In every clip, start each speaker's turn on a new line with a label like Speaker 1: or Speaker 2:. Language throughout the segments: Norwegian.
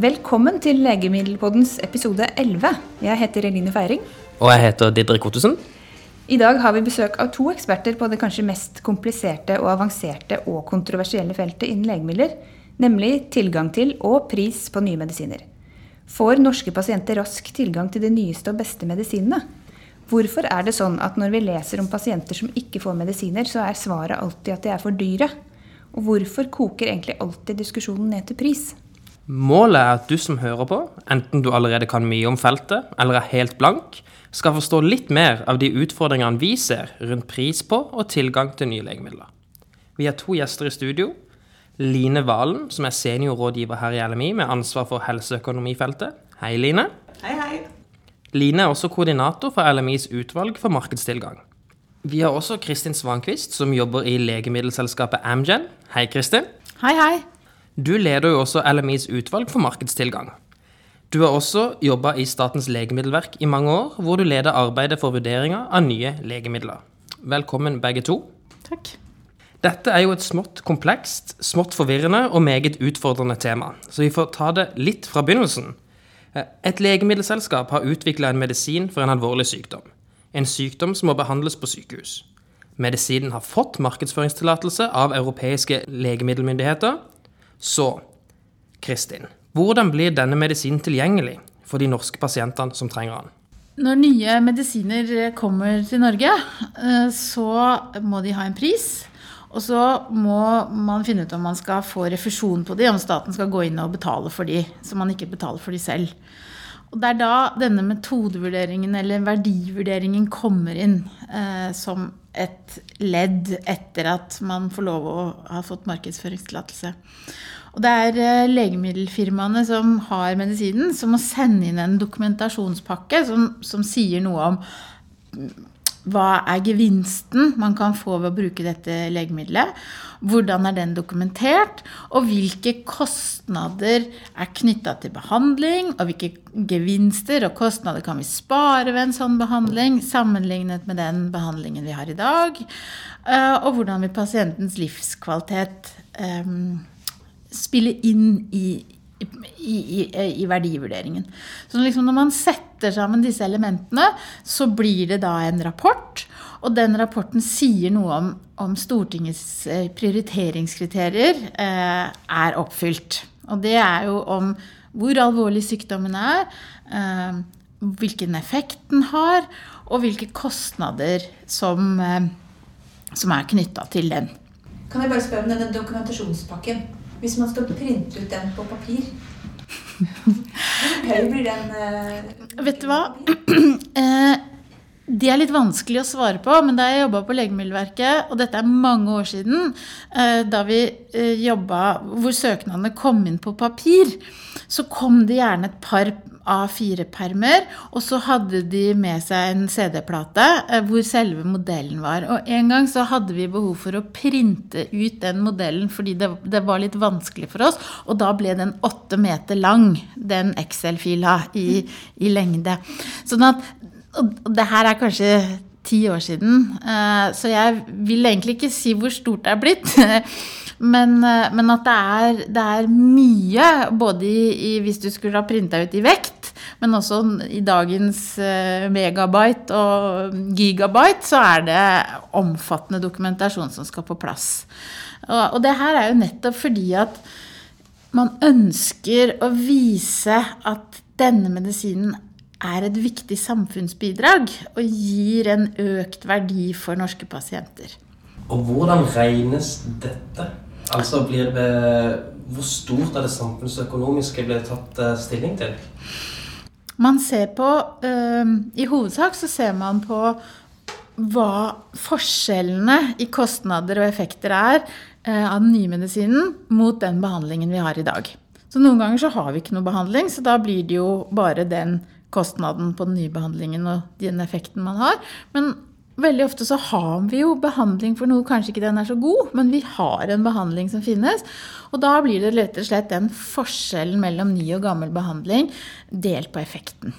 Speaker 1: Velkommen til Legemiddelpoddens episode 11. Jeg heter Eline Feiring.
Speaker 2: Og jeg heter Didrik Ottesen.
Speaker 1: I dag har vi besøk av to eksperter på det kanskje mest kompliserte og avanserte og kontroversielle feltet innen legemidler, nemlig tilgang til og pris på nye medisiner. Får norske pasienter rask tilgang til de nyeste og beste medisinene? Hvorfor er det sånn at når vi leser om pasienter som ikke får medisiner, så er svaret alltid at de er for dyre? Og hvorfor koker egentlig alltid diskusjonen ned til pris?
Speaker 2: Målet er at du som hører på, enten du allerede kan mye om feltet eller er helt blank, skal forstå litt mer av de utfordringene vi ser rundt pris på og tilgang til nye legemidler. Vi har to gjester i studio. Line Valen, som er seniorrådgiver her i LMI med ansvar for helseøkonomifeltet. Hei, Line.
Speaker 3: Hei, hei.
Speaker 2: Line er også koordinator for LMIs utvalg for markedstilgang. Vi har også Kristin Svankvist, som jobber i legemiddelselskapet Amgen. Hei, Kristin.
Speaker 3: Hei, hei.
Speaker 2: Du leder jo også LMIs utvalg for markedstilgang. Du har også jobba i Statens legemiddelverk i mange år, hvor du leder arbeidet for vurderinger av nye legemidler. Velkommen begge to.
Speaker 3: Takk.
Speaker 2: Dette er jo et smått komplekst, smått forvirrende og meget utfordrende tema, så vi får ta det litt fra begynnelsen. Et legemiddelselskap har utvikla en medisin for en alvorlig sykdom. En sykdom som må behandles på sykehus. Medisinen har fått markedsføringstillatelse av europeiske legemiddelmyndigheter, så, Kristin, hvordan blir denne medisinen tilgjengelig for de norske pasientene som trenger den?
Speaker 3: Når nye medisiner kommer til Norge, eh, så må de ha en pris. Og så må man finne ut om man skal få refusjon på de, om staten skal gå inn og betale for de, så man ikke betaler for de selv. Og Det er da denne metodevurderingen eller verdivurderingen kommer inn eh, som et ledd etter at man får lov å ha fått markedsføringstillatelse. Og det er eh, legemiddelfirmaene som har medisinen, som må sende inn en dokumentasjonspakke som, som sier noe om hva er gevinsten man kan få ved å bruke dette legemiddelet? Hvordan er den dokumentert? Og hvilke kostnader er knytta til behandling? Og hvilke gevinster og kostnader kan vi spare ved en sånn behandling sammenlignet med den behandlingen vi har i dag? Eh, og hvordan vil pasientens livskvalitet um, spille inn i, i, i, i, verdivurderingen. Så liksom når man setter sammen disse elementene, så blir det da en rapport. Og den rapporten sier noe om om Stortingets eh, prioriteringskriterier eh, er oppfylt. Og det er jo om hvor alvorlig sykdommen er, eh, hvilken effekt den har, og hvilke kostnader som, eh, som er knytta til den.
Speaker 1: Kan jeg bare spørre om denne dokumentasjonspakken? Hvis man skal printe ut den på papir, blir den?
Speaker 3: Uh, Vet du hva? Eh, det er litt vanskelig å svare på, men da jeg jobba på Legemiddelverket, og dette er mange år siden, eh, da vi jobba hvor søknadene kom inn på papir, så kom det gjerne et par A4-permer, og så hadde de med seg en CD-plate eh, hvor selve modellen var. Og en gang så hadde vi behov for å printe ut den modellen fordi det, det var litt vanskelig for oss, og da ble den åtte meter lang, den Excel-fila i, i, lengde. Sånn at Og det her er kanskje ti år siden, eh, så jeg vil egentlig ikke si hvor stort det er blitt. Men, eh, men, at det er, det er mye, både i, i, hvis du skulle ha printa ut i vekt, men også i dagens eh, megabyte og gigabyte, så er det omfattende dokumentasjon som skal på plass. Og, det her er jo nettopp fordi at man ønsker å vise at denne medisinen er et viktig samfunnsbidrag og gir en økt verdi for norske pasienter.
Speaker 2: Og hvordan regnes dette? Altså blir det Hvor stort av det samfunnsøkonomiske blir det tatt eh, stilling til?
Speaker 3: Man ser på øh, I hovedsak så ser man på hva forskjellene i kostnader og effekter er øh, av den nye medisinen mot den behandlingen vi har i dag. Så noen ganger så har vi ikke noe behandling, så da blir det jo bare den kostnaden på den nye behandlingen og den effekten man har. Men Veldig ofte så har vi jo behandling for noe, kanskje ikke den er så god, men vi har en behandling som finnes. Og da blir det rett og slett den forskjellen mellom ny og gammel behandling delt på effekten.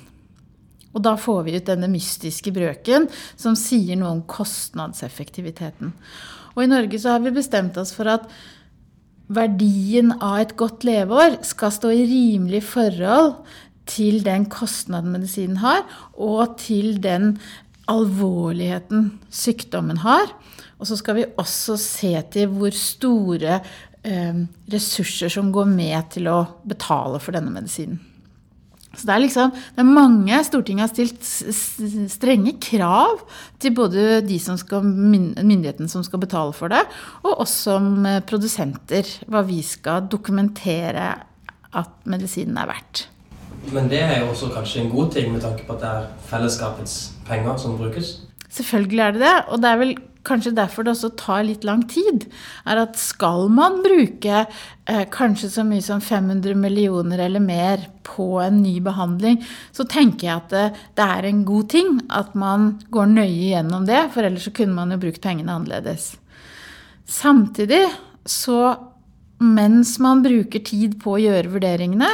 Speaker 3: Og da får vi ut denne mystiske brøken som sier noe om kostnadseffektiviteten. Og i Norge så har vi bestemt oss for at verdien av et godt leveår skal stå i rimelig forhold til den kostnaden medisinen har, og til den alvorligheten sykdommen har. Og så skal vi også se til hvor store eh, ressurser som går med til å betale for denne medisinen. Så det er liksom, det er mange Stortinget har stilt strenge krav til både de som skal, myndigheten som skal betale for det, og oss som eh, produsenter. Hva vi skal dokumentere at medisinen er verdt.
Speaker 2: Men det er jo også kanskje en god ting med tanke på at det er fellesskapets penger som brukes?
Speaker 3: Selvfølgelig er det det, og det er vel kanskje derfor det også tar litt lang tid, er at skal man bruke eh, kanskje så mye som 500 millioner eller mer på en ny behandling, så tenker jeg at det, det, er en god ting at man går nøye gjennom det, for ellers så kunne man jo brukt pengene annerledes. Samtidig så, mens man bruker tid på å gjøre vurderingene,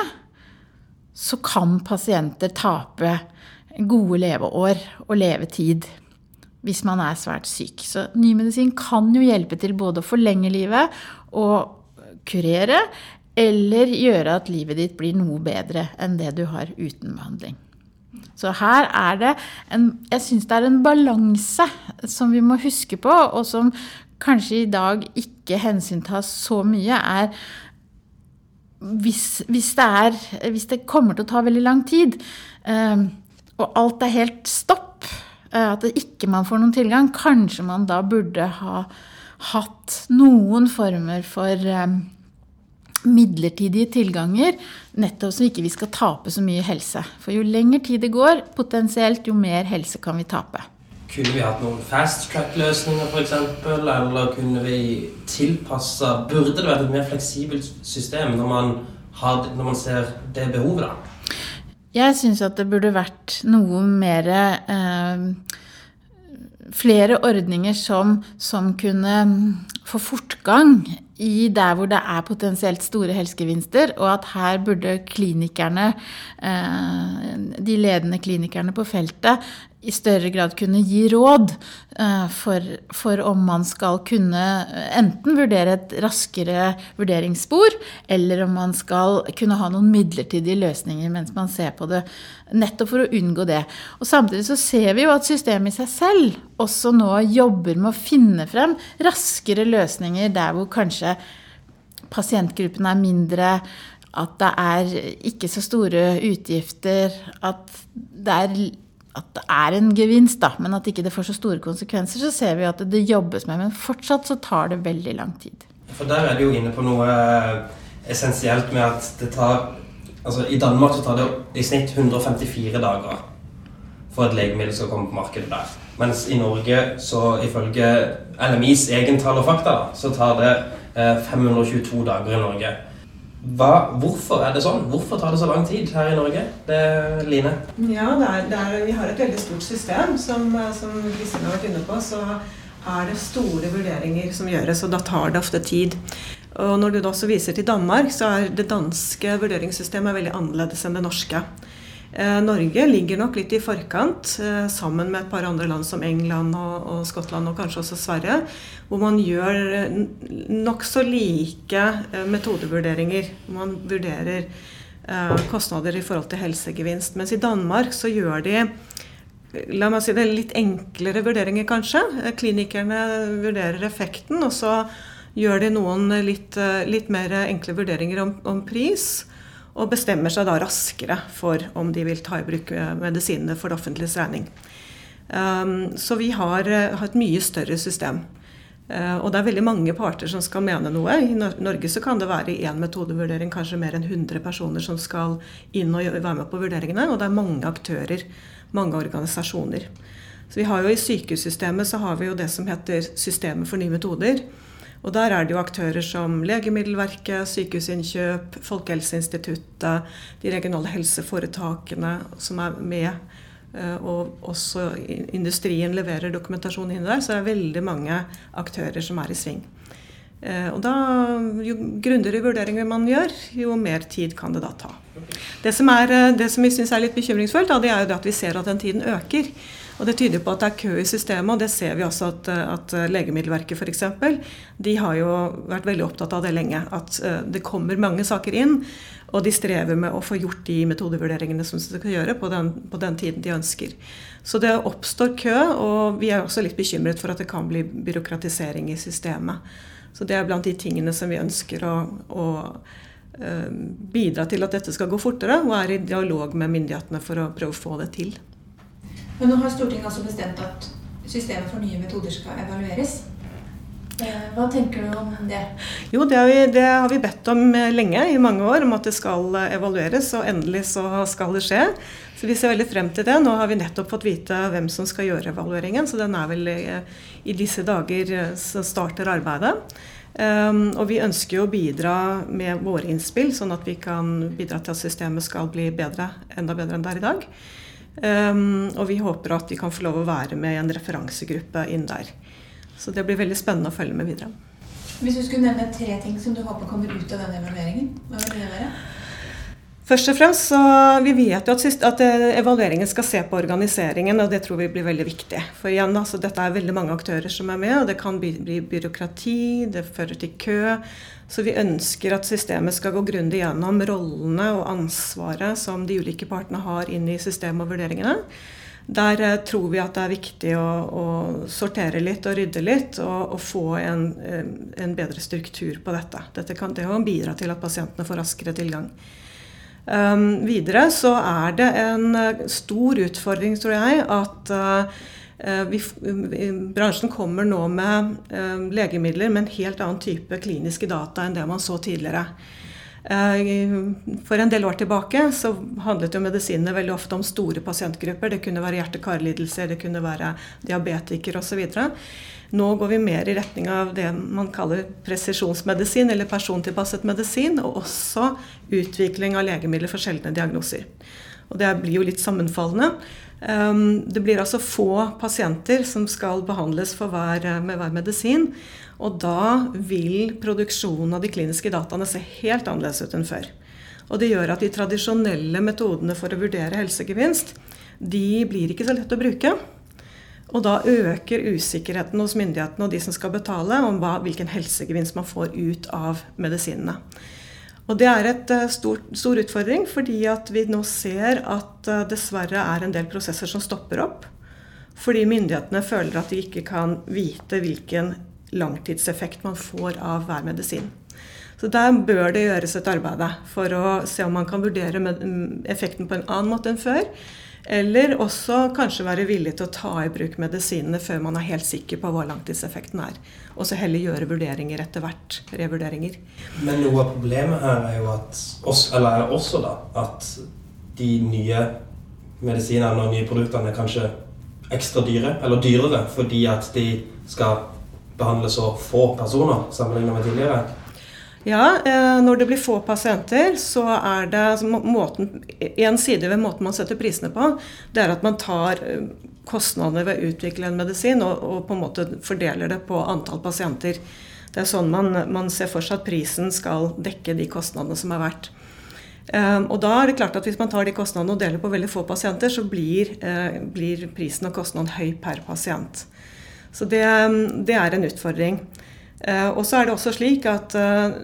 Speaker 3: så kan pasienter tape gode leveår og levetid hvis man er svært syk. Så ny medisin kan jo hjelpe til både å forlenge livet og kurere, eller gjøre at livet ditt blir noe bedre enn det du har uten behandling. Så her er det en Jeg syns det er en balanse som vi må huske på, og som kanskje i dag ikke hensyntas så mye, er hvis, hvis, det er, hvis det kommer til å ta veldig lang tid, eh, og alt er helt stopp, Eh, at ikke man får noen tilgang. Kanskje man da burde ha hatt noen former for um, midlertidige tilganger, nettopp så ikke vi skal tape så mye helse. For jo lenger tid det går, potensielt, jo mer helse kan vi tape.
Speaker 2: Kunne vi hatt noen fast track-løsninger f.eks., eller kunne vi tilpassa Burde det vært et mer fleksibelt system når man, har, når man ser det behovet, da?
Speaker 3: Jeg syns at det burde vært noe mer eh, Flere ordninger som, som, kunne få fortgang i der hvor det er potensielt store helsegevinster, og at her burde klinikerne, eh, de ledende klinikerne på feltet, i større grad kunne gi råd eh, for, for, om man skal kunne enten vurdere et raskere vurderingsspor, eller om man skal kunne ha noen midlertidige løsninger mens man ser på det. Nettopp for å unngå det. Og Samtidig så ser vi jo at systemet i seg selv også nå jobber med å finne frem raskere løsninger der hvor kanskje pasientgruppen er mindre, at det er ikke så store utgifter, at det er at det er en gevinst, da, men at ikke det får så store konsekvenser, så ser vi at det jobbes med. Men fortsatt så tar det veldig lang tid.
Speaker 2: For der er du jo inne på noe eh, essensielt med at det tar Altså I Danmark så tar det i snitt 154 dager for et legemiddel skal komme på markedet der. Mens i Norge, så ifølge LMIs egen tall og fakta, så tar det 522 eh, dager i Norge. Hva, hvorfor er det sånn? Hvorfor tar det så lang tid her i Norge? Det, Line?
Speaker 4: Ja, det er, det er, Vi har et veldig stort system. Som, som Kristin har vært inne på, så er det store vurderinger som gjøres, og da tar det ofte tid. Og Når du da også viser til Danmark, så er det danske vurderingssystemet veldig annerledes enn det norske. Eh, Norge ligger nok litt i forkant, eh, sammen med et par andre land som England og, og Skottland og kanskje også Sverige, hvor man gjør eh, nokså like metodevurderinger. Man vurderer kostnader i forhold til helsegevinst. Mens i Danmark så gjør de La meg si det, litt enklere vurderinger, kanskje. Klinikerne vurderer effekten, og så gjør de noen litt, litt mer enkle vurderinger om, om pris og bestemmer seg da raskere for om de vil ta i bruk eh, medisinene for det offentliges regning. Um, så vi har, eh, har, et mye større system. Uh, og det er veldig mange parter som skal mene noe. I Norge så kan det være i én metodevurdering kanskje mer enn 100 personer som skal inn og være med på vurderingene. Og det er mange aktører, mange organisasjoner. Så vi har jo I sykehussystemet så har vi jo det som heter Systemet for nye metoder. Og der er det jo aktører som Legemiddelverket, Sykehusinnkjøp, Folkehelseinstituttet, de regionale helseforetakene som er med. Eh, og også industrien leverer dokumentasjon inn der. Så det er veldig mange aktører som er i sving. Eh, og da, Jo grundigere vurderinger man gjør, jo mer tid kan det da ta. Det som, er, eh, det som vi syns er litt bekymringsfullt, da, det er jo det at vi ser at den tiden øker. Og Det tyder på at det er kø i systemet, og det ser vi også at, at Legemiddelverket f.eks. De har jo vært veldig opptatt av det lenge. At eh, det kommer mange saker inn, og de strever med å få gjort de metodevurderingene som de skal gjøre på den, på den tiden de ønsker. Så det oppstår kø, og vi er også litt bekymret for at det kan bli byråkratisering i systemet. Så det er blant de tingene som vi ønsker å, å eh, bidra til at dette skal gå fortere, og er i dialog med myndighetene for å prøve å få det til.
Speaker 1: Men nå har Stortinget altså bestemt at systemet for nye metoder skal evalueres. Eh, hva tenker du om det?
Speaker 4: Jo, det har, vi, det har vi bedt om eh, lenge, i mange år, om at det skal eh, evalueres. Og endelig så skal det skje. Så vi ser veldig frem til det. Nå har vi nettopp fått vite hvem som skal gjøre evalueringen, så den er vel i disse dager så starter arbeidet. Um, og vi ønsker jo å bidra med våre innspill, sånn at vi kan bidra til at systemet skal bli bedre, enda bedre enn det er i dag. Um, og vi håper at vi kan få lov å være med i en referansegruppe inn der. Så det blir veldig spennende å følge med videre.
Speaker 1: Hvis du skulle nevne tre ting som du håper kommer ut av denne evalueringen, hva vil det være?
Speaker 4: Først og fremst så Vi vet jo at, at, eh, evalueringen skal se på organiseringen, og det tror vi blir veldig viktig. For igjen, altså, dette er veldig mange aktører som er med, og det kan bli, bli byråkrati, det fører til kø. Så vi ønsker at systemet skal gå grundig gjennom rollene og ansvaret som de ulike partene har inn i systemet og vurderingene. Der eh, tror vi at det er viktig å, å sortere litt og rydde litt, og, og få en, eh, en, bedre struktur på dette. Dette kan, det kan bidra til at pasientene får raskere tilgang. Um, videre så er det en eh, stor utfordring, tror jeg, at uh, vi, bransjen kommer nå med eh, legemidler med en helt annen type kliniske data enn det man så tidligere. Eh, for en del år tilbake så handlet jo medisinene veldig ofte om store pasientgrupper. Det kunne være hjerte-karlidelser, det kunne være diabetikere osv. Nå går vi mer i retning av det man kaller presisjonsmedisin, eller persontilpasset medisin, og også utvikling av legemidler for sjeldne diagnoser. Og det blir jo litt sammenfallende. Ehm, det blir altså få pasienter som skal behandles hver, eh, med hver medisin. Og da vil produksjonen av de kliniske dataene se helt annerledes ut enn før. Og det gjør at de tradisjonelle metodene for å vurdere helsegevinst, de blir ikke så lett å bruke. Og da øker usikkerheten hos myndighetene og de som skal betale, om hva, hvilken helsegevinst man får ut av medisinene. Og det er et eh, stor, stor utfordring, fordi at vi nå ser at eh, dessverre er en del prosesser som stopper opp. Fordi myndighetene føler at de ikke kan vite hvilken langtidseffekt man får av hver medisin. Så der bør det gjøres et arbeid for å se om man kan vurdere effekten på en annen måte enn før. Eller også kanskje være villig til å ta i bruk medisinene før man er helt sikker på hva langtidseffekten er. Og så heller gjøre vurderinger etter hvert. Revurderinger.
Speaker 2: Men noe av problemet her er jo at eller er også da, at de nye medisinene og nye produktene er kanskje ekstra dyre, eller dyrere, fordi at de skal behandle så få personer sammenlignet med tidligere.
Speaker 4: Ja, eh, når det blir få pasienter, så er det altså, måten, En side ved måten man setter prisene på, det er at man tar eh, kostnadene ved å utvikle en medisin og, og på en måte fordeler det på antall pasienter. Det er sånn man, man ser for seg at prisen skal dekke de kostnadene som er verdt. Um, og da er det klart at Hvis man tar de kostnadene og deler på veldig få pasienter, så blir, blir prisen og kostnaden høy per pasient. Så det, det er en utfordring. Eh, og så er det også slik at eh,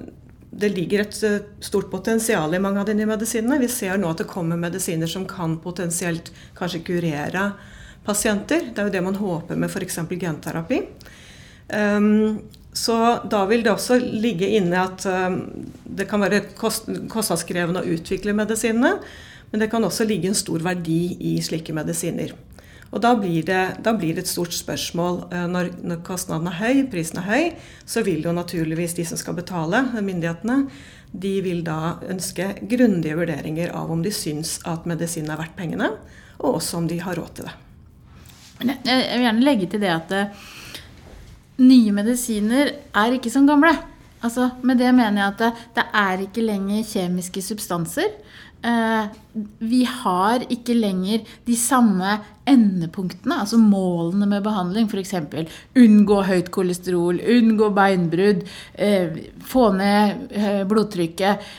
Speaker 4: det ligger et eh, stort potensial i mange av de nye medisinene. Vi ser nå at det kommer medisiner som kan potensielt kanskje kurere pasienter. Det er jo det man håper med f.eks. genterapi. Um, så da vil det også ligge inne at det kan være kostnadskrevende å utvikle medisinene, men det kan også ligge en stor verdi i slike medisiner. Og da blir, det, da blir det et stort spørsmål. Eh, når, når, kostnaden er høy, prisen er høy, så vil jo naturligvis de som skal betale, myndighetene, de vil da ønske grundige vurderinger av om de syns at medisinen er verdt pengene, og også om de har råd til det.
Speaker 3: Jeg vil gjerne legge til det at eh, nye medisiner er ikke som gamle. Altså, med det mener jeg at det, det er ikke lenger kjemiske substanser. Eh, vi har ikke lenger de samme endepunktene, altså målene med behandling. F.eks. unngå høyt kolesterol, unngå beinbrudd, eh, få ned eh, blodtrykket.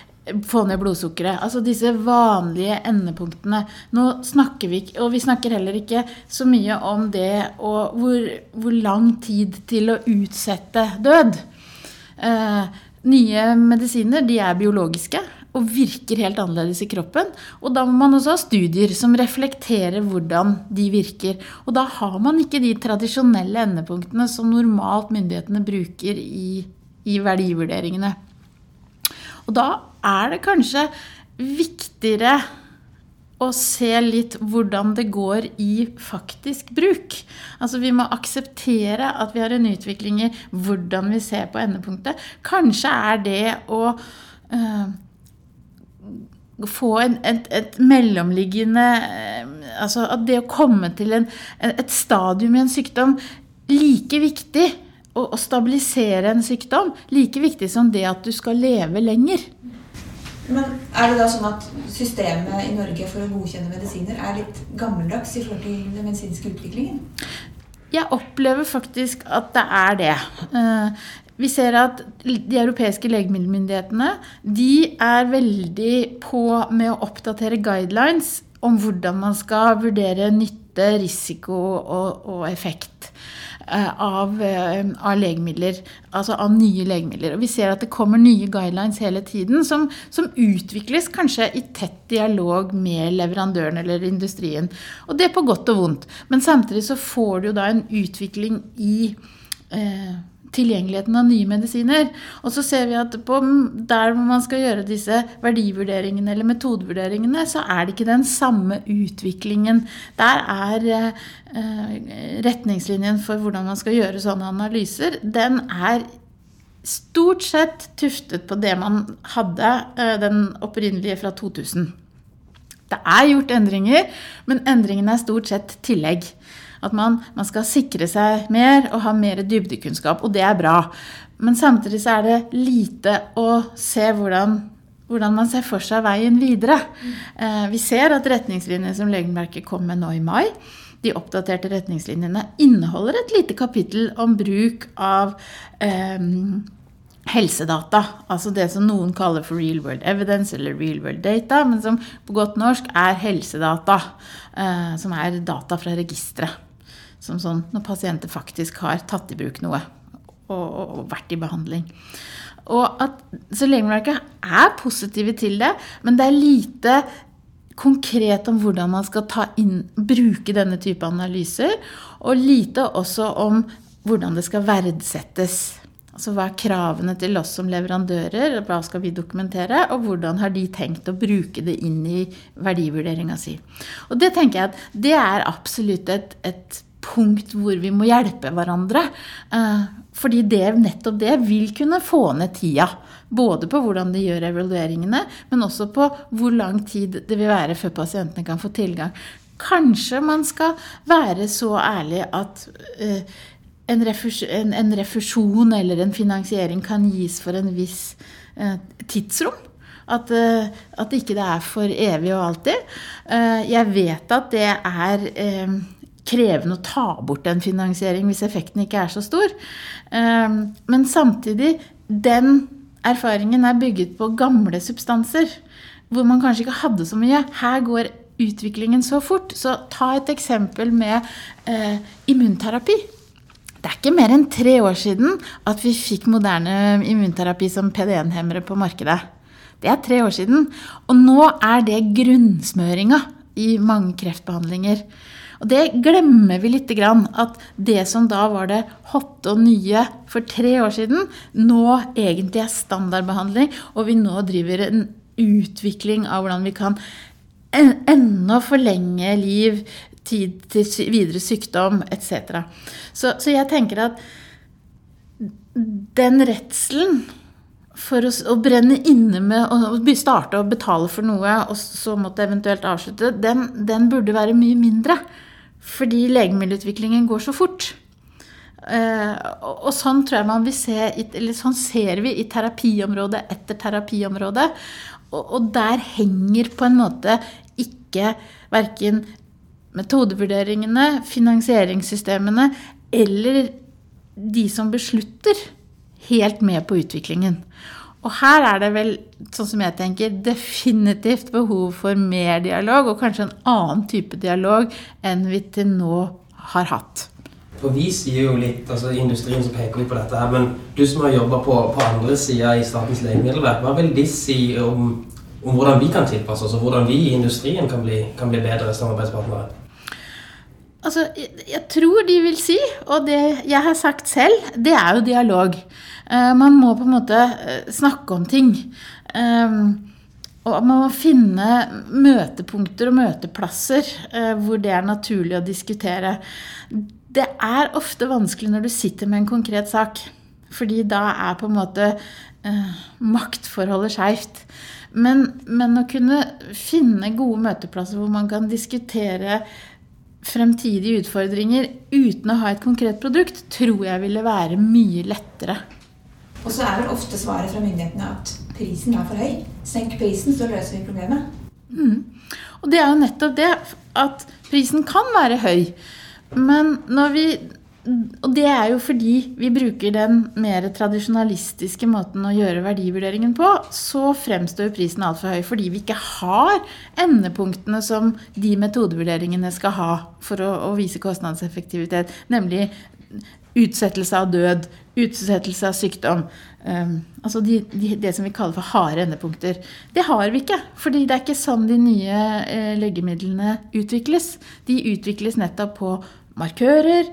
Speaker 3: få ned blodsukkeret. Altså disse vanlige endepunktene. Nå snakker vi ikke, og vi snakker heller ikke så mye om det og hvor, hvor lang tid til å utsette død. Nye medisiner de er biologiske og virker helt annerledes i kroppen. Og da må man også ha studier som reflekterer hvordan de virker. Og da har man ikke de tradisjonelle endepunktene som normalt myndighetene bruker i, i verdivurderingene. Og da er det kanskje viktigere å se litt hvordan det går i faktisk bruk. Altså Vi må akseptere at vi har en utvikling i hvordan vi ser på endepunktet. Kanskje er det å uh, få en, et, et, mellomliggende uh, Altså at det å komme til en, et stadium i en sykdom like viktig å, å stabilisere en sykdom, like viktig som det at du skal leve lenger.
Speaker 1: Men er det da sånn at systemet i Norge for å godkjenne medisiner er litt gammeldags i forhold til den medisinske utviklingen?
Speaker 3: Jeg opplever faktisk at det er det. Vi ser at de europeiske legemiddelmyndighetene de er veldig på med å oppdatere guidelines om hvordan man skal vurdere nytte, risiko og, og effekt. Eh, av, eh, av, legemidler, altså av nye legemidler. Og vi ser at det kommer nye guidelines hele tiden som, som, utvikles kanskje i tett dialog med leverandøren eller industrien. Og det på godt og vondt. Men samtidig så får du jo da en utvikling i eh, tilgjengeligheten av nye medisiner. Og så ser vi at der man skal gjøre disse verdivurderingene eller metodevurderingene, så er det ikke den samme utviklingen. Der er eh, retningslinjen for hvordan man skal gjøre sånne analyser, den er stort sett tuftet på det man hadde, eh, den opprinnelige fra 2000. Det er gjort endringer, men endringene er stort sett tillegg. At man, man, skal sikre seg mer og ha mer dybdekunnskap, og det er bra. Men samtidig så er det lite å se hvordan, hvordan man ser for seg veien videre. Eh, vi ser at retningslinjene som Legemerket kom med nå i mai, de oppdaterte retningslinjene inneholder et lite kapittel om bruk av eh, helsedata. Altså det som noen kaller for real world evidence eller real world data, men som på godt norsk er helsedata. Eh, som er data fra registeret. Som sånn når pasienter faktisk har tatt i bruk noe og, og, og vært i behandling. Og at, så Legemiddelverket er positive til det, men det er lite konkret om hvordan man skal inn, bruke denne type analyser. Og lite også om hvordan det skal verdsettes. Altså Hva er kravene til oss som leverandører, hva skal vi dokumentere, og hvordan har de tenkt å bruke det inn i verdivurderinga si. Og det tenker jeg at det er absolutt et, et punkt hvor vi må hjelpe hverandre. Eh, fordi det, nettopp det vil kunne få ned tida. Både på hvordan de gjør evalueringene, men også på hvor lang tid det vil være før pasientene kan få tilgang. Kanskje man skal være så ærlig at eh, en, refusjon eller en finansiering kan gis for en viss eh, tidsrom. At, at ikke det er for evig og alltid. Jeg vet at det er krevende å ta bort en finansiering hvis effekten ikke er så stor. Ehm, men samtidig, den erfaringen er bygget på gamle substanser. Hvor man kanskje ikke hadde så mye. Her går utviklingen så fort. Så ta et eksempel med eh, immunterapi. Det er ikke mer enn tre år siden at vi fikk moderne immunterapi som PD1-hemmere på markedet. Det er tre år siden. Og nå er det grunnsmøringa i mange kreftbehandlinger. Og det glemmer vi litt grann. At det som da var det hotte og nye for tre år siden, nå egentlig er standardbehandling, og vi nå driver en utvikling av hvordan vi kan enda forlenge liv, tid til videre sykdom etc. Så, så jeg tenker at den redselen for å, å, brenne inne med å starte å betale for noe, og så måtte eventuelt avslutte, den, den burde være mye mindre. Fordi legemiddelutviklingen går så fort. Uh, og, sånn tror jeg man vil se, eller sånn ser vi i terapiområde etter terapiområde. Og der henger på en måte ikke verken metodevurderingene, finansieringssystemene eller de som beslutter, helt med på utviklingen. Og her er det vel, sånn som jeg tenker, definitivt behov for mer dialog, og kanskje en annen type dialog enn vi til nå har hatt.
Speaker 2: For Vi sier jo litt, altså industrien som peker litt på dette her, men du som har jobba på, på, andre sida i Statens legemiddelverk, hva vil de si om, om, hvordan vi kan tilpasse oss, og hvordan vi i industrien kan bli, kan bli bedre samarbeidspartnere?
Speaker 3: Altså, jeg, tror de vil si, og det jeg har sagt selv, det er jo dialog. Uh, man må på en måte uh, snakke om ting. Um, og man må finne møtepunkter og møteplasser hvor det er naturlig å diskutere. Det er ofte vanskelig når du sitter med en konkret sak. Fordi da er på en måte eh, maktforholdet skeivt. Men, men, å kunne finne gode møteplasser hvor man kan diskutere fremtidige utfordringer uten å ha et konkret produkt, tror jeg ville være mye lettere.
Speaker 1: Og så er vel ofte svaret fra myndighetene at prisen er for høy. Senk prisen, så løser vi problemet.
Speaker 3: Mm. Og det er jo nettopp det at prisen kan være høy. Men når vi og det er jo fordi vi bruker den mer tradisjonalistiske måten å gjøre verdivurderingen på, så fremstår prisen altfor høy fordi vi ikke har endepunktene som de metodevurderingene skal ha for å, å vise kostnadseffektivitet, nemlig utsettelse av død, utsettelse av sykdom. Um, altså de, de, det som vi kaller for harde endepunkter. Det har vi ikke, fordi det er ikke sånn de nye eh, legemidlene utvikles. De utvikles nettopp på markører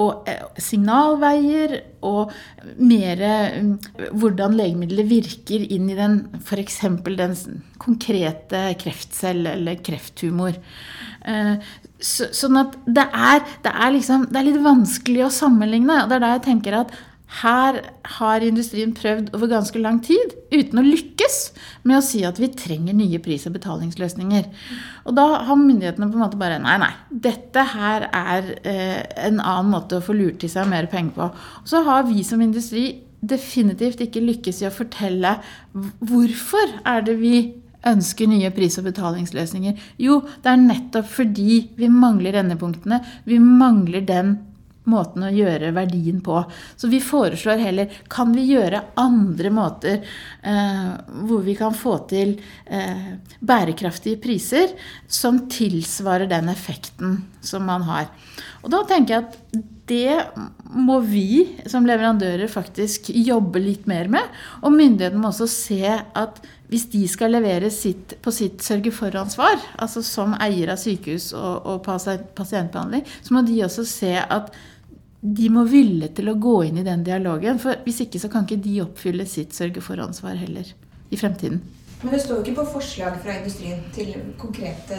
Speaker 3: og eh, signalveier og mer mm, hvordan legemidlet virker inn i den f.eks. den konkrete kreftcelle eller krefttumor. Eh, sånn at det er, det er, liksom, det er litt vanskelig å sammenligne. og Det er da jeg tenker at her har industrien prøvd over ganske lang tid uten å lykkes med å si at vi trenger nye pris- og betalingsløsninger. Og da har myndighetene på en måte bare Nei, nei. Dette her er eh, en annen måte å få lurt til seg mer penger på. Og så har vi som industri definitivt ikke lykkes i å fortelle hvorfor er det vi ønsker nye pris- og betalingsløsninger. Jo, det er nettopp fordi vi mangler endepunktene. Vi mangler den måten å gjøre verdien på. Så vi foreslår heller kan vi gjøre andre måter eh, hvor vi kan få til eh, bærekraftige priser som tilsvarer den effekten som man har. Og da tenker jeg at det må vi som leverandører faktisk jobbe litt mer med. Og myndighetene må også se at hvis de skal levere sitt, på sitt sørge-for-ansvar, altså som eier av sykehus og, og pasientbehandling, så må de også se at de må ville til å gå inn i den dialogen. For hvis ikke så kan ikke de oppfylle sitt sørge-for-ansvar heller i fremtiden.
Speaker 1: Men det står jo ikke på forslag fra industrien til konkrete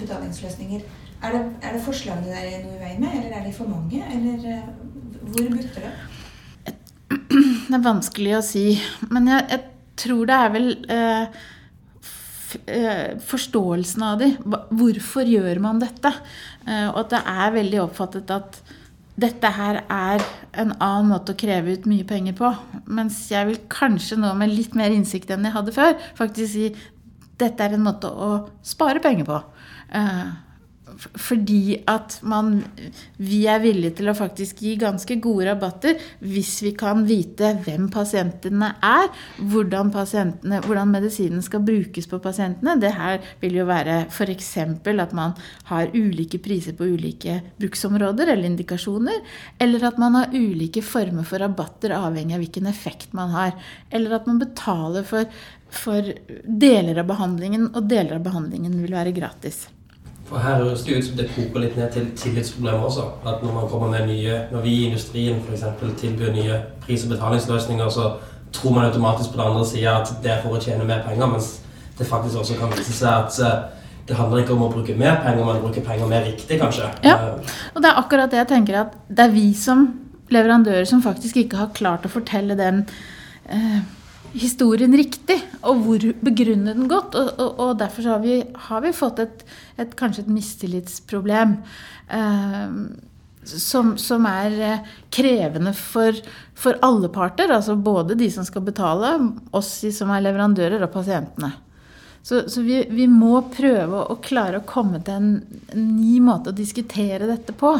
Speaker 1: betalingsløsninger. Er det, er det forslagene der er noe i veien med, eller er de for mange? Eller eh, hvor butter det?
Speaker 3: Det er vanskelig å si. Men jeg, jeg tror det er vel eh, eh forståelsen av de. Hvorfor gjør man dette? Eh, og at det er veldig oppfattet at dette her er en annen måte å kreve ut mye penger på. Mens jeg vil kanskje nå med litt mer innsikt enn jeg hadde før, faktisk si dette er en måte å spare penger på. Uh, fordi at man, vi er villige til å faktisk gi ganske gode rabatter hvis vi kan vite hvem pasientene er, hvordan, pasientene, hvordan medisinen skal brukes på pasientene. Det her vil jo være f.eks. at man har ulike priser på ulike bruksområder eller indikasjoner, eller at man har ulike former for rabatter avhengig av hvilken effekt man har, eller at man betaler for, for deler av behandlingen, og deler av behandlingen vil være gratis.
Speaker 2: For her høres det ut som det koker litt ned til tillitsproblemer også. At når man kommer med nye, når vi i industrien f.eks. tilbyr nye pris- og betalingsløsninger, så tror man automatisk på den andre sida at det er for å tjene mer penger, mens det faktisk også kan vise seg at eh, det handler ikke om å bruke mer penger, men å bruke penger mer riktig, kanskje.
Speaker 3: Ja, og det er akkurat det jeg tenker at det er vi som leverandører som faktisk ikke har klart å fortelle den eh, historien riktig, og hvor begrunne den godt. Og, og, og derfor har vi, har vi, fått et, et, kanskje et mistillitsproblem eh, som, som, er eh, krevende for, for, alle parter. Altså både de som skal betale, oss som er leverandører, og pasientene. Så, så vi, vi, må prøve å klare å komme til en, en ny måte å diskutere dette på.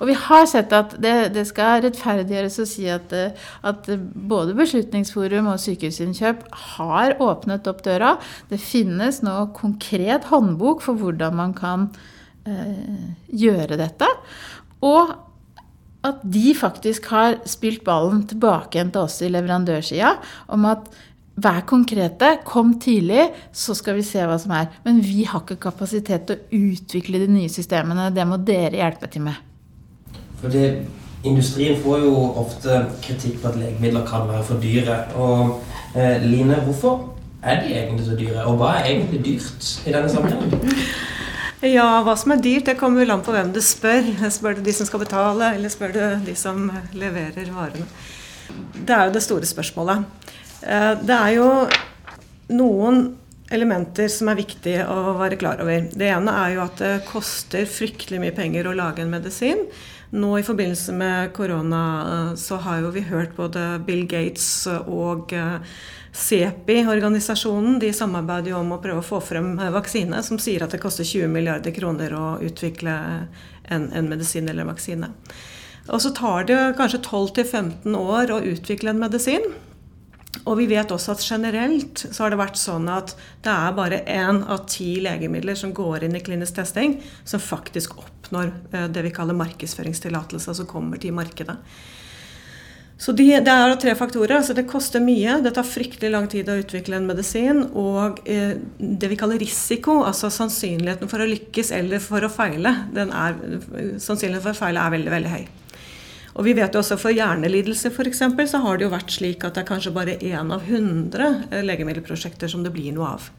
Speaker 3: Og vi har sett at det, det skal rettferdiggjøres å si at, eh, at, både Beslutningsforum og Sykehusinnkjøp har åpnet opp døra. Det finnes nå konkret håndbok for hvordan man kan eh, gjøre dette. Og at de faktisk har spilt ballen tilbake igjen til oss i leverandørsida om at Vær konkrete, kom tidlig, så skal vi se hva som er. Men vi har ikke kapasitet til å utvikle de nye systemene. Det må dere hjelpe til med.
Speaker 2: Fordi Industrien får jo ofte kritikk på at legemidler kan være for dyre. Og eh, Line, hvorfor er de egentlig så dyre? Og hva er egentlig dyrt i denne sammenhengen?
Speaker 4: Ja, hva som er dyrt, det kommer vel an på hvem du spør. Spør du de som skal betale, eller spør du de som leverer varene? Det er jo det store spørsmålet. Eh, det er jo noen elementer som er viktige å være klar over. Det ene er jo at det koster fryktelig mye penger å lage en medisin. Nå i forbindelse med korona eh, så har jo vi hørt både Bill Gates og eh, organisasjonen, de samarbeider jo om å prøve å få frem vaksine, som sier at det koster 20 milliarder kroner å utvikle en, en medisin eller en vaksine. Og så tar det kanskje 12-15 år å utvikle en medisin. Og vi vet også at generelt så har det vært sånn at det er bare én av ti legemidler som går inn i klinisk testing, som faktisk oppnår eh, det vi kaller markedsføringstillatelse, altså kommer til markedet. Så de, Det er tre faktorer. altså Det koster mye, det tar fryktelig lang tid å utvikle en medisin. Og eh, det vi kaller risiko, altså sannsynligheten for å lykkes eller for å feile, er, sannsynligheten for å feile er veldig, veldig høy. Og vi vet jo også For hjernelidelse for eksempel, så har det jo vært slik at det er kanskje bare én av 100 eh, legemiddelprosjekter som det blir noe av.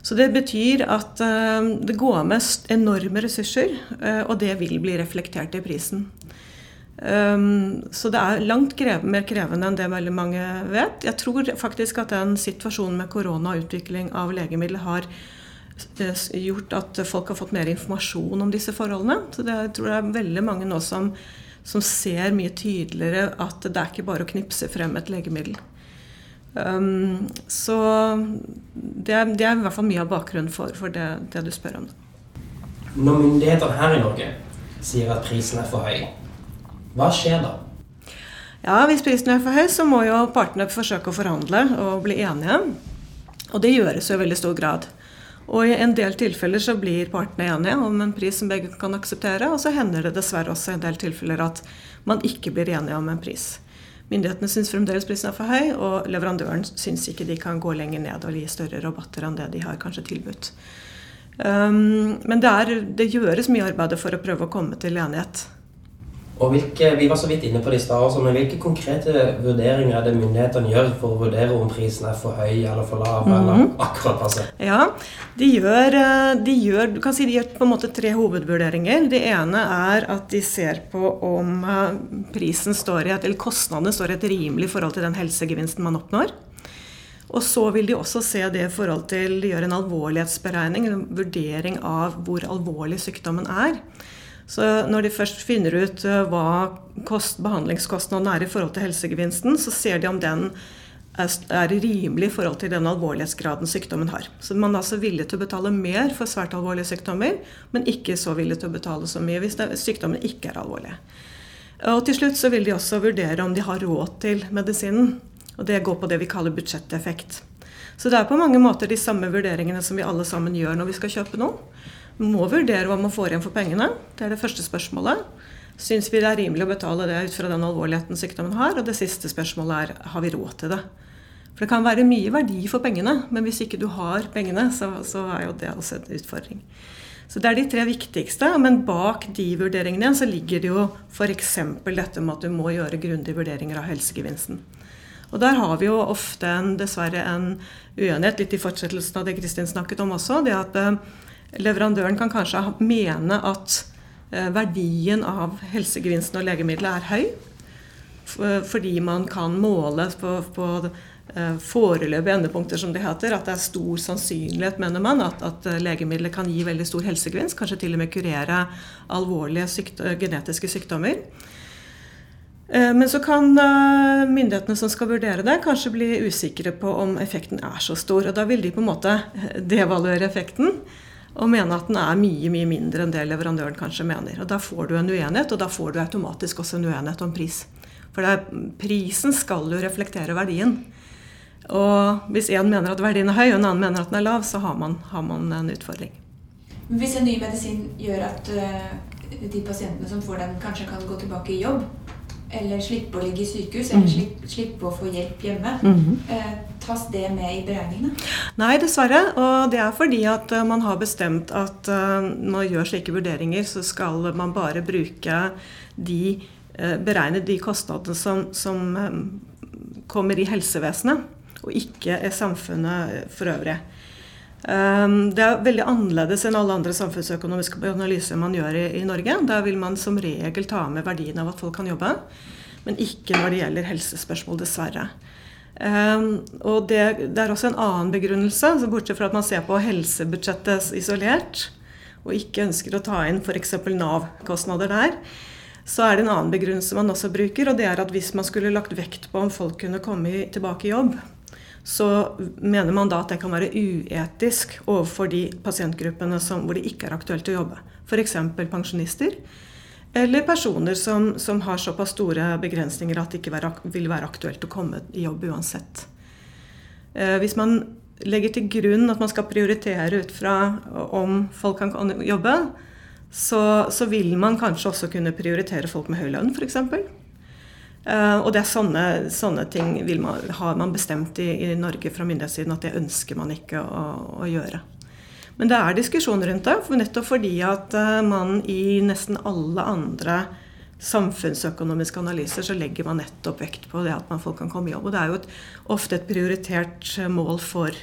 Speaker 4: Så det betyr at uh, det går med enorme ressurser, uh, og det vil bli reflektert i prisen. Så det er langt krev mer krevende enn det veldig mange vet. Jeg tror faktisk at den situasjonen med korona og utvikling av legemidler har gjort at folk har fått mer informasjon om disse forholdene. Så det, jeg tror det er veldig mange nå som som ser mye tydeligere at det er ikke bare å knipse frem et legemiddel. Um, så det er, det er, i hvert fall mye av bakgrunnen for, for det, det, du spør om.
Speaker 2: Når myndighetene her i Norge sier at prisen er for høy, hva skjer da?
Speaker 4: Ja, Hvis prisen er for høy, så må jo partene forsøke å forhandle og bli enige. Og det gjøres jo i veldig stor grad. Og i en del tilfeller så blir partene enige om en pris som begge kan akseptere, og så hender det dessverre også i en del tilfeller at man ikke blir enige om en pris. Myndighetene syns fremdeles prisen er for høy, og leverandøren syns ikke de kan gå lenger ned og gi større rabatter enn det de har kanskje tilbudt. Um, men det, er, det gjøres mye arbeid for å prøve å komme til enighet.
Speaker 2: Og hvilke, Vi var så vidt inne på det i stad, men hvilke konkrete vurderinger er det myndighetene gjør for å vurdere om prisen er for høy eller for lav? Mm -hmm. eller akkurat passe?
Speaker 4: Ja, de gjør, eh, de gjør, du kan si de gjør på en måte tre hovedvurderinger. Det ene er at de ser på om eh, prisen står i et, eller kostnadene står i et rimelig forhold til den helsegevinsten man oppnår. Og så vil de også se det i forhold til De gjør en alvorlighetsberegning, en vurdering av hvor alvorlig sykdommen er. Så når de først finner ut eh, hva kost, behandlingskostnaden er i forhold til helsegevinsten, så ser de om den er rimelig i forhold til den alvorlighetsgraden sykdommen har. Så man er altså villig til å betale mer for svært alvorlige sykdommer, men ikke så villig til å betale så mye hvis sykdommen ikke er alvorlig. Og til slutt så vil de også vurdere om de har råd til medisinen. Og det går på det vi kaller budsjetteffekt. Så det er på mange måter de samme vurderingene som vi alle sammen gjør når vi skal kjøpe noe må vurdere hva man får igjen for pengene. Det er det første spørsmålet. Syns vi det er rimelig å betale det ut fra den alvorligheten sykdommen har? Og det siste spørsmålet er har vi råd til det? For det kan være mye verdi for pengene, men hvis ikke du har pengene, så, så er jo det også en utfordring. Så Det er de tre viktigste, men bak de vurderingene så ligger det jo f.eks. dette med at du må gjøre grundige vurderinger av helsegevinsten. Og Der har vi jo ofte en, dessverre en uenighet, litt i fortsettelsen av det Kristin snakket om også. det at eh, Leverandøren kan kanskje mene at eh, verdien av helsegevinsten og legemiddelet er høy. Fordi man kan måle på, på eh, foreløpige endepunkter, som det heter. At det er stor sannsynlighet, mener man, at, at legemiddelet kan gi veldig stor helsegevinst. Kanskje til og med kurere alvorlige sykt genetiske sykdommer. Eh, men så kan myndighetene som skal vurdere det, kanskje bli usikre på om effekten er så stor. Og da vil de på en måte devaluere effekten. Og mene at den er mye mye mindre enn det leverandøren kanskje mener. Og Da får du en uenighet, og da får du automatisk også en uenighet om pris. For er, prisen skal jo reflektere verdien. Og hvis én mener at verdien er høy, og en annen mener at den er lav, så har man, har man en utfordring.
Speaker 1: Hvis en ny medisin gjør at uh, de pasientene som får den, kanskje kan gå tilbake i jobb, eller slippe å ligge i sykehus, eller mhm. slippe, slippe å få hjelp hjemme. Mm -hmm. eh, tas det med i beregningene?
Speaker 4: Nei, dessverre. Og det er fordi at uh, man har bestemt at uh, når man gjør slike vurderinger, så skal man bare bruke de uh, Beregne de kostnadene som, som kommer i helsevesenet, og ikke i samfunnet for øvrig. Um, det er veldig annerledes enn alle andre samfunnsøkonomiske analyser man gjør i, i, Norge. Der vil man som regel ta med verdien av at folk kan jobbe, men ikke når det gjelder helsespørsmål, dessverre. Um, og det, det, er også en annen begrunnelse, bortsett fra at man ser på helsebudsjettet isolert, og ikke ønsker å ta inn f.eks. Nav-kostnader der. Så er det en annen begrunnelse man også bruker, og det er at hvis man skulle lagt vekt på om folk kunne komme tilbake i jobb, så mener man da at det kan være uetisk overfor de pasientgruppene som, hvor det ikke er aktuelt å jobbe. F.eks. pensjonister. Eller personer som, som, har såpass store begrensninger at det ikke vil være aktuelt å komme i jobb uansett. Eh, hvis man legger til grunn at man skal prioritere ut fra om folk kan jobbe, så, så vil man kanskje også kunne prioritere folk med høy lønn, f.eks. Uh, og det er sånne, sånne ting man, har man bestemt i, i, Norge fra myndighetssiden at det ønsker man ikke å, å, gjøre. Men det er diskusjon rundt det, for nettopp fordi at uh, man i nesten alle andre samfunnsøkonomiske analyser så legger man nettopp vekt på det at man folk kan komme i jobb. Og det er jo et, ofte et prioritert mål for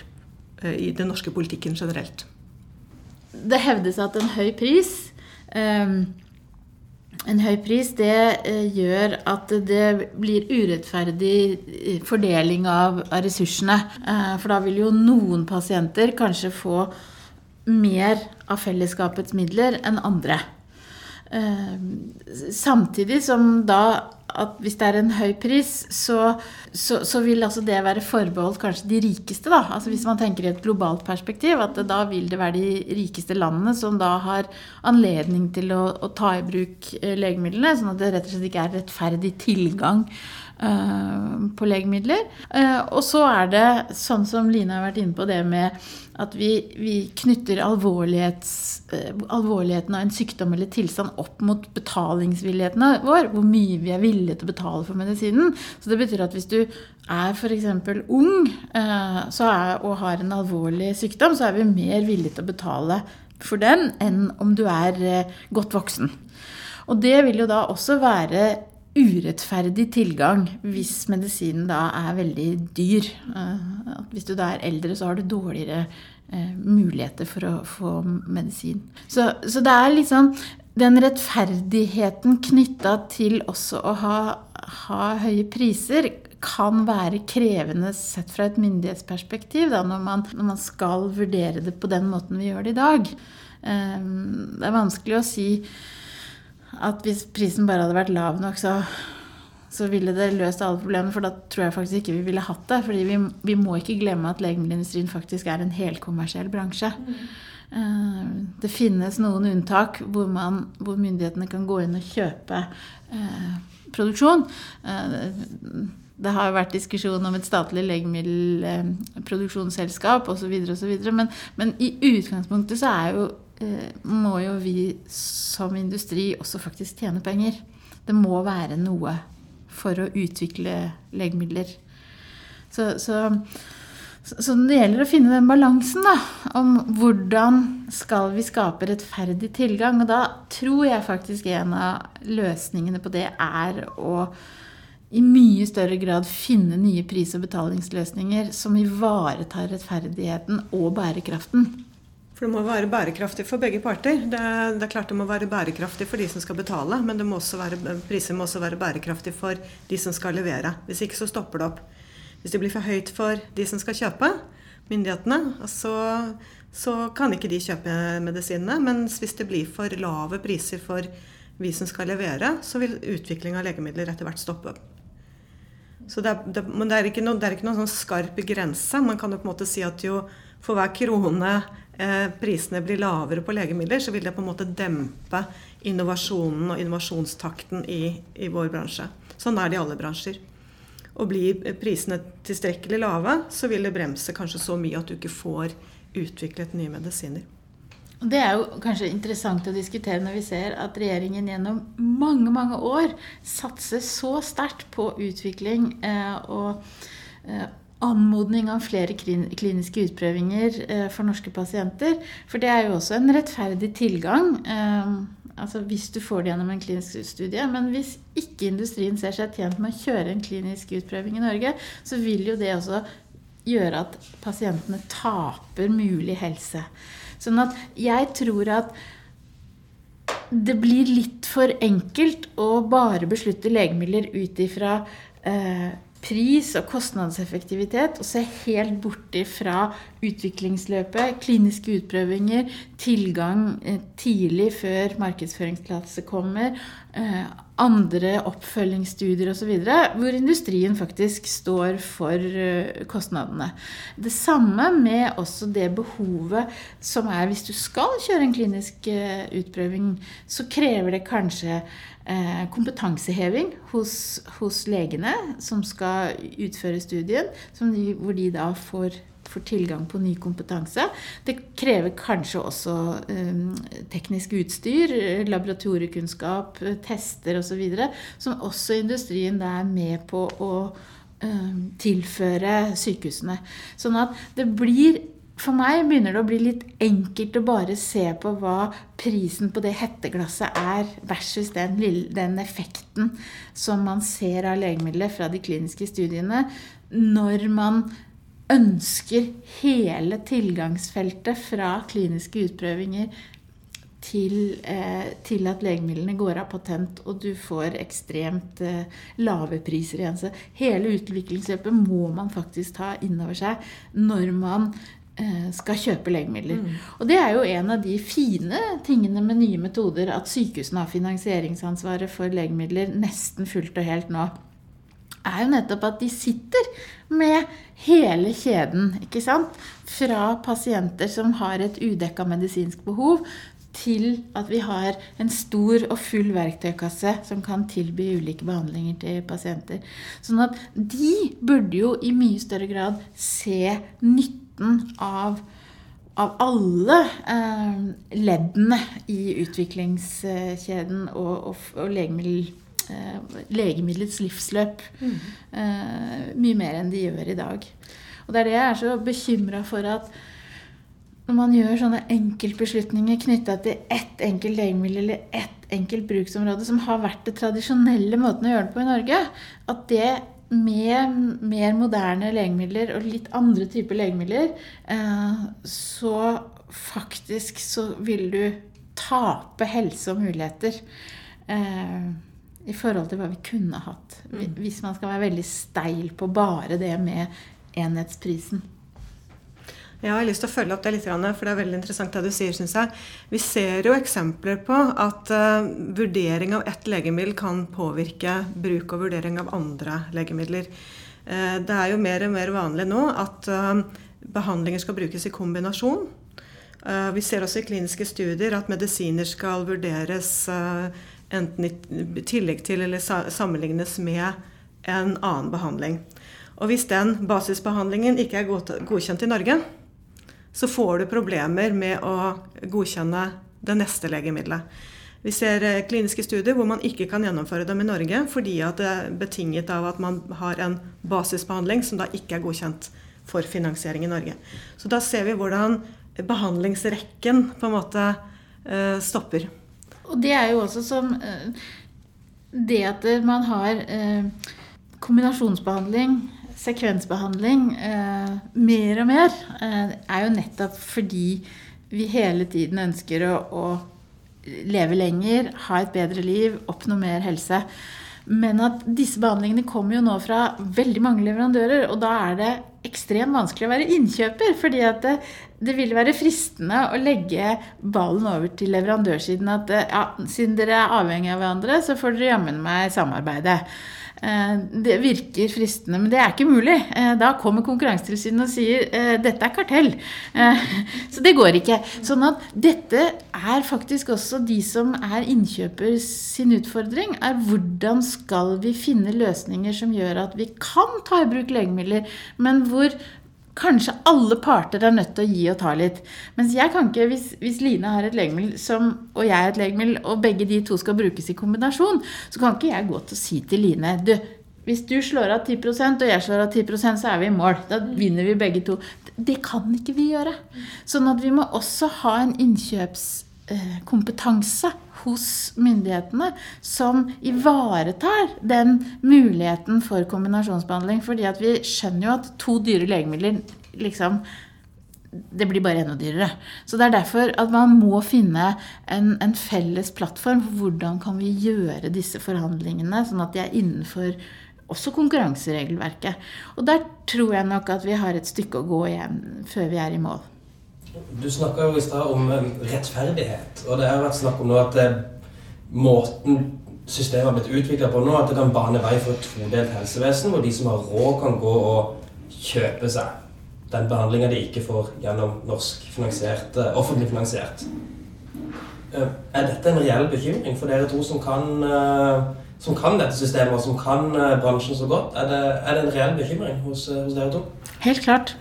Speaker 4: i den norske politikken generelt.
Speaker 3: Det hevdes at en høy pris um en høy pris det eh, gjør at det blir urettferdig eh, fordeling av, av ressursene. Eh, for da vil jo noen pasienter kanskje få mer av fellesskapets midler enn andre. Samtidig som da at hvis det er en høy pris, så, så, så, vil altså det være forbeholdt kanskje de rikeste. da, altså Hvis man tenker i et globalt perspektiv, at da vil det være de rikeste landene som da har anledning til å, å ta i bruk eh, legemidlene, sånn at det rett og slett ikke er rettferdig tilgang på legemidler. Uh, og så er det, sånn som Line har vært inne på, det med at vi, vi knytter eh, alvorligheten av en sykdom eller tilstand opp mot betalingsvilligheten vår. Hvor mye vi er villige til å betale for medisinen. Så det betyr at hvis du er f.eks. ung eh, er, og har en alvorlig sykdom, så er vi mer villige til å betale for den enn om du er eh, godt voksen. Og det vil jo da også være urettferdig tilgang hvis medisinen da er veldig dyr. Eh, hvis du da er eldre, så har du dårligere eh, muligheter for å få medisin. Så, så det er liksom den rettferdigheten knytta til også å ha, ha, høye priser kan være krevende sett fra et myndighetsperspektiv da, når, man, når man skal vurdere det på den måten vi gjør det i dag. Eh, det er vanskelig å si at hvis prisen bare hadde vært lav nok, så, så ville det løst alle problemene. For da tror jeg faktisk ikke vi ville hatt det. fordi vi, vi må ikke glemme at legemiddelindustrien faktisk er en helkommersiell bransje. Mm. det finnes noen unntak hvor, man, hvor, myndighetene kan gå inn og kjøpe uh, produksjon. Uh, det har vært diskusjon om et statlig legemiddelproduksjonsselskap osv. Men, men i utgangspunktet så er jo Eh, må jo vi som industri også faktisk tjene penger. Det må være noe for å utvikle legemidler. Så, så, så det gjelder å finne den balansen da, om hvordan skal vi skape rettferdig tilgang. Og da tror jeg faktisk en av løsningene på det er å i mye større grad finne nye pris- og betalingsløsninger som ivaretar rettferdigheten og bærekraften.
Speaker 4: For det må være bærekraftig for begge parter. Det det er, klart det må være bærekraftig for de som skal betale, men må være, priser må også være bærekraftig for de som skal levere. Hvis ikke så stopper det opp. Hvis det blir for høyt for de som skal kjøpe, myndighetene, så, så kan ikke de kjøpe medisinene. Mens hvis det blir for lave priser for vi som skal levere, så vil utvikling av legemidler etter hvert stoppe. Så det er, det, men det er ikke, noe, det noen sånn skarp grense. Man kan jo på en måte si at jo for hver krone prisene blir lavere på legemidler, så vil det på en måte dempe innovasjonen og innovasjonstakten i, i vår bransje. Sånn er det i alle bransjer. Og blir prisene tilstrekkelig lave, så vil det bremse kanskje så mye at du ikke får utviklet nye medisiner.
Speaker 3: Det er jo kanskje interessant å diskutere når vi ser at regjeringen gjennom mange mange år satser så sterkt på utvikling eh, og eh, anmodning om flere kliniske utprøvinger eh, for norske pasienter. For det er jo også en rettferdig tilgang. Eh, altså hvis du får det gjennom en klinisk studie. Men hvis ikke industrien ser seg tjent med å kjøre en klinisk utprøving i Norge, så vil jo det også gjøre at pasientene taper mulig helse. Sånn at jeg tror at det blir litt for enkelt å bare beslutte legemidler ut ifra eh, pris og kostnadseffektivitet, og se helt borti fra utviklingsløpet, kliniske utprøvinger, tilgang eh, tidlig før markedsføringstillatelse kommer, eh, andre oppfølgingsstudier osv., hvor industrien faktisk står for eh, kostnadene. Det samme med også det behovet som er hvis du skal kjøre en klinisk utprøving, så krever det kanskje Eh, kompetanseheving hos, hos, legene som skal utføre studien, de, hvor de da får, får, tilgang på ny kompetanse. Det krever kanskje også um, teknisk utstyr, laboratoriekunnskap, tester osv., som også industrien er med på å um, tilføre sykehusene. Sånn at det blir for meg begynner det å bli litt enkelt å bare se på hva prisen på det hetteglasset er, versus den, den effekten som man ser av legemiddelet fra de kliniske studiene, når man ønsker hele tilgangsfeltet fra kliniske utprøvinger til, eh, til, at legemidlene går av patent, og du får ekstremt eh, lave priser igjen. Så hele utviklingsløpet må man faktisk ta inn over seg når man Eh, skal kjøpe legemidler. Mm. Og det er jo en av de fine tingene med nye metoder, at sykehusene har finansieringsansvaret for legemidler nesten fullt og helt nå. Er jo nettopp at de sitter med hele kjeden, ikke sant? Fra pasienter som har et udekka medisinsk behov, til at vi har en stor og full verktøykasse som kan tilby ulike behandlinger til pasienter. Sånn at de burde jo i mye større grad se nytten av, av alle eh, leddene i utviklingskjeden og, og, og legemiddel, eh, legemiddelets livsløp. Mm. Eh, mye mer enn de gjør i dag. Og det er det jeg er så bekymra for at når man gjør sånne enkeltbeslutninger knytta til ett enkelt legemiddel eller ett enkelt bruksområde, som har vært det tradisjonelle måten å gjøre det på i Norge, at det med mer moderne legemidler og litt andre typer legemidler, eh, så faktisk så vil du tape helse og muligheter eh, i forhold til hva vi kunne hatt. Mm. Hvis man skal være veldig steil på bare det med enhetsprisen.
Speaker 4: Jeg har lyst til å følge opp det litt, for det er veldig interessant det du sier, syns jeg. Vi ser jo eksempler på at uh, vurdering av ett legemiddel kan påvirke bruk og vurdering av andre legemidler. Uh, det er jo mer og mer vanlig nå at uh, behandlinger skal brukes i kombinasjon. vi ser også i kliniske studier at medisiner skal vurderes enten i tillegg til eller sammenlignes med en annen behandling. Og hvis den basisbehandlingen ikke er godkjent i Norge, så får du problemer med å godkjenne det neste legemiddelet. Vi ser eh, kliniske studier hvor man ikke kan gjennomføre dem i Norge fordi det er betinget av at man har en basisbehandling som da ikke er godkjent for finansiering i Norge. Så da ser vi hvordan behandlingsrekken på en måte eh, stopper.
Speaker 3: Og det er jo også som eh, det at man har kombinasjonsbehandling sekvensbehandling eh, mer og mer, eh, er jo nettopp fordi vi hele tiden ønsker å, å, leve lenger, ha et bedre liv, oppnå mer helse. Men at disse behandlingene kommer jo nå fra veldig mange leverandører, og da er det ekstremt vanskelig å være innkjøper. fordi at det, det vil være fristende å legge ballen over til leverandørsiden. At ja, siden dere er avhengig av hverandre, så får dere jammen meg samarbeide. Eh, det virker fristende, men det er ikke mulig. Eh, da kommer Konkurransetilsynet og sier eh, dette er kartell. Så det går ikke. Sånn at dette er faktisk også de som er innkjøper sin utfordring. er Hvordan skal vi finne løsninger som gjør at vi kan ta i bruk legemidler, men hvor Kanskje alle parter er nødt til å gi og ta litt. Mens jeg kan ikke, hvis, hvis Line har et legemiddel som, og jeg har et legemiddel, og begge de to skal brukes i kombinasjon, så kan ikke jeg gå til å si til Line du, hvis du slår av 10% og jeg slår av 10% så er vi i mål. Da vinner vi begge to. Det kan ikke vi gjøre. Sånn at vi må også ha en innkjøpskompetanse hos myndighetene som ivaretar den muligheten for kombinasjonsbehandling. fordi vi skjønner jo at to dyre legemidler liksom det blir bare enda dyrere. Så det er derfor at man må finne en, en, felles plattform for hvordan kan vi gjøre disse forhandlingene, sånn at de er innenfor også konkurranseregelverket. Og der tror jeg nok at vi har et stykke å gå igjen før vi er i mål.
Speaker 5: Du snakka jo i stad om eh, rettferdighet. Og det har vært snakk om nå at eh, måten systemet har blitt utvikla på nå, at det kan bane vei for et todelt helsevesen, hvor de som har råd, kan gå og kjøpe seg den behandlinga de ikke får gjennom norsk finansiert, eh, offentlig finansiert. Er dette en reell bekymring for dere to som kan, som kan dette systemet, og som kan bransjen så godt? Er det, er det en reell bekymring hos, hos dere to?
Speaker 3: Helt klart.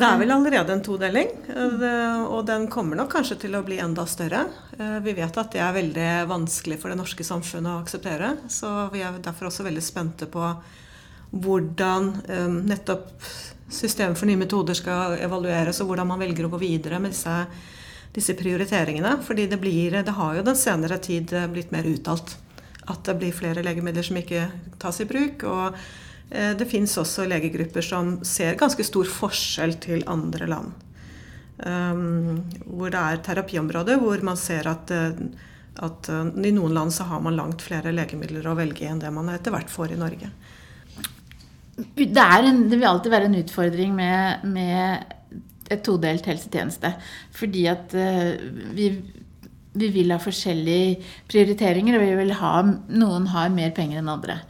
Speaker 4: Det er vel allerede en todeling, eh, og den kommer nok kanskje til å bli enda større. Eh, vi vet at det er veldig vanskelig for det norske samfunnet å akseptere. Så vi er derfor også veldig spente på hvordan eh, nettopp systemet for nye metoder skal evalueres, og hvordan man velger å gå videre med disse, disse prioriteringene. Fordi det, blir, det har jo den senere tid blitt mer uttalt at det blir flere legemidler som ikke tas i bruk. og det fins også legegrupper som ser ganske stor forskjell til andre land. Um, hvor det er terapiområder hvor man ser at, eh, at, eh, i noen land så har man langt flere legemidler å velge enn det man etter hvert får i Norge.
Speaker 3: Det, en, det vil alltid være en utfordring med, med et todelt helsetjeneste. Fordi at vi, vi vil ha forskjellige prioriteringer, og vi vil ha, noen har mer penger enn andre.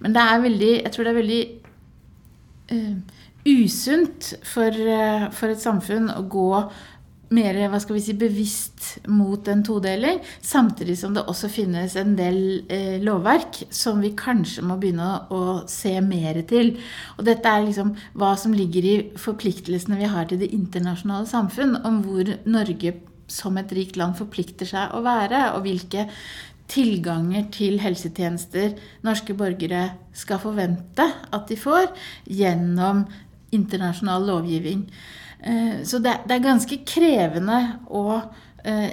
Speaker 3: Men det er veldig, jeg tror det er veldig uh, usunt for, uh, for, et samfunn å gå mer hva skal vi si, bevisst mot en todeling, samtidig som det også finnes en del eh, lovverk som vi kanskje må begynne å, å se mer til. Og dette er liksom hva som ligger i forpliktelsene vi har til det internasjonale samfunn, om hvor Norge som et rikt land forplikter seg å være, og hvilke tilganger til helsetjenester norske borgere skal forvente at de får gjennom internasjonal lovgivning. Eh, så det er ganske krevende å eh,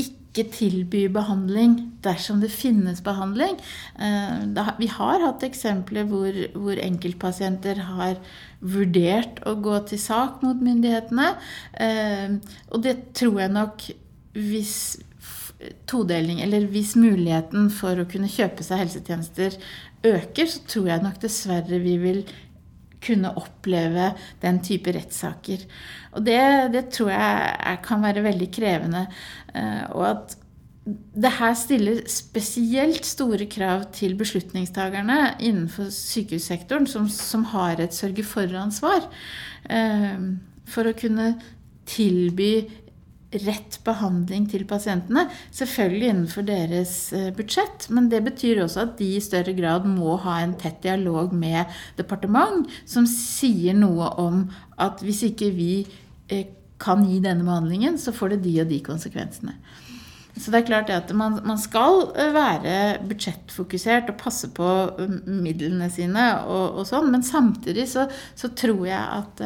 Speaker 3: ikke tilby behandling dersom det finnes behandling. Eh, vi har hatt eksempler hvor, hvor, enkeltpasienter har vurdert å gå til sak mot myndighetene. Og det tror jeg nok hvis todeling, eller hvis muligheten for å kunne kjøpe seg helsetjenester øker, så tror jeg nok dessverre vi vil kunne oppleve den type rettssaker. Og det, det tror jeg kan være veldig krevende. Eh, og at det her stiller spesielt store krav til beslutningstakerne innenfor sykehussektoren, som, som har et sørge-for-ansvar eh, for å kunne tilby rett behandling til pasientene. Selvfølgelig innenfor deres eh, budsjett, men det betyr også at de i større grad må ha en tett dialog med departement, som sier noe om at hvis ikke vi eh, kan gi denne behandlingen, så får det de og de konsekvensene. Så det er klart at man, man, skal eh, være budsjettfokusert og passe på midlene sine og, og sånn, men samtidig så, så, tror jeg at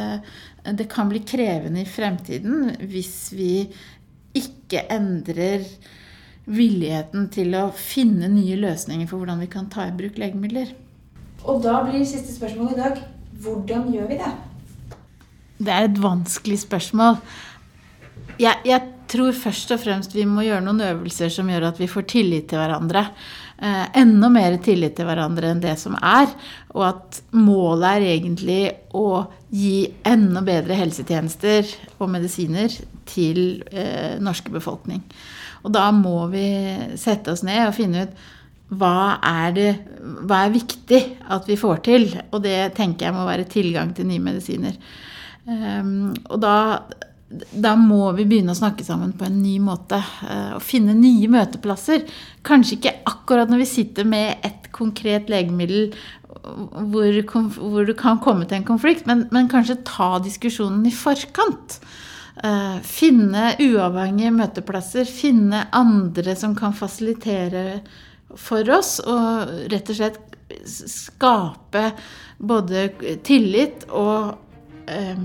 Speaker 3: det kan bli krevende i fremtiden hvis vi ikke endrer villigheten til å finne nye løsninger for hvordan vi kan ta i bruk legemidler.
Speaker 1: Og da blir siste spørsmål i dag hvordan gjør vi det?
Speaker 3: Det er et vanskelig spørsmål. Jeg, jeg tror først og fremst vi må gjøre noen øvelser som gjør at vi får tillit til hverandre. Eh, enda mer tillit til hverandre enn det som er. Og at målet er egentlig å gi enda bedre helsetjenester og medisiner til eh, norske befolkning. Og da må vi sette oss ned og finne ut hva er, det, hva er viktig at vi får til? Og det tenker jeg må være tilgang til nye medisiner. Um, og da, da, må vi begynne å snakke sammen på en ny måte. Uh, og finne nye møteplasser. Kanskje ikke akkurat når vi sitter med et konkret legemiddel hvor, hvor du kan komme til en konflikt, men, men kanskje ta diskusjonen i forkant. Uh, finne uavhengige møteplasser. Finne andre som kan fasilitere for oss. Og rett og slett skape både tillit og eh,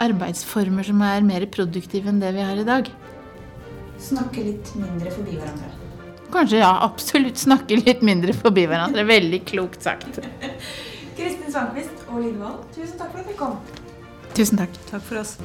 Speaker 3: arbeidsformer som er mer produktive enn det vi har i dag.
Speaker 1: Snakke litt mindre forbi hverandre.
Speaker 3: Kanskje, ja. Absolutt snakke litt mindre forbi hverandre. Veldig klokt sagt.
Speaker 1: Kristin Svankvist og Lillevold, tusen takk for at dere kom.
Speaker 3: Tusen takk.
Speaker 4: Takk for oss.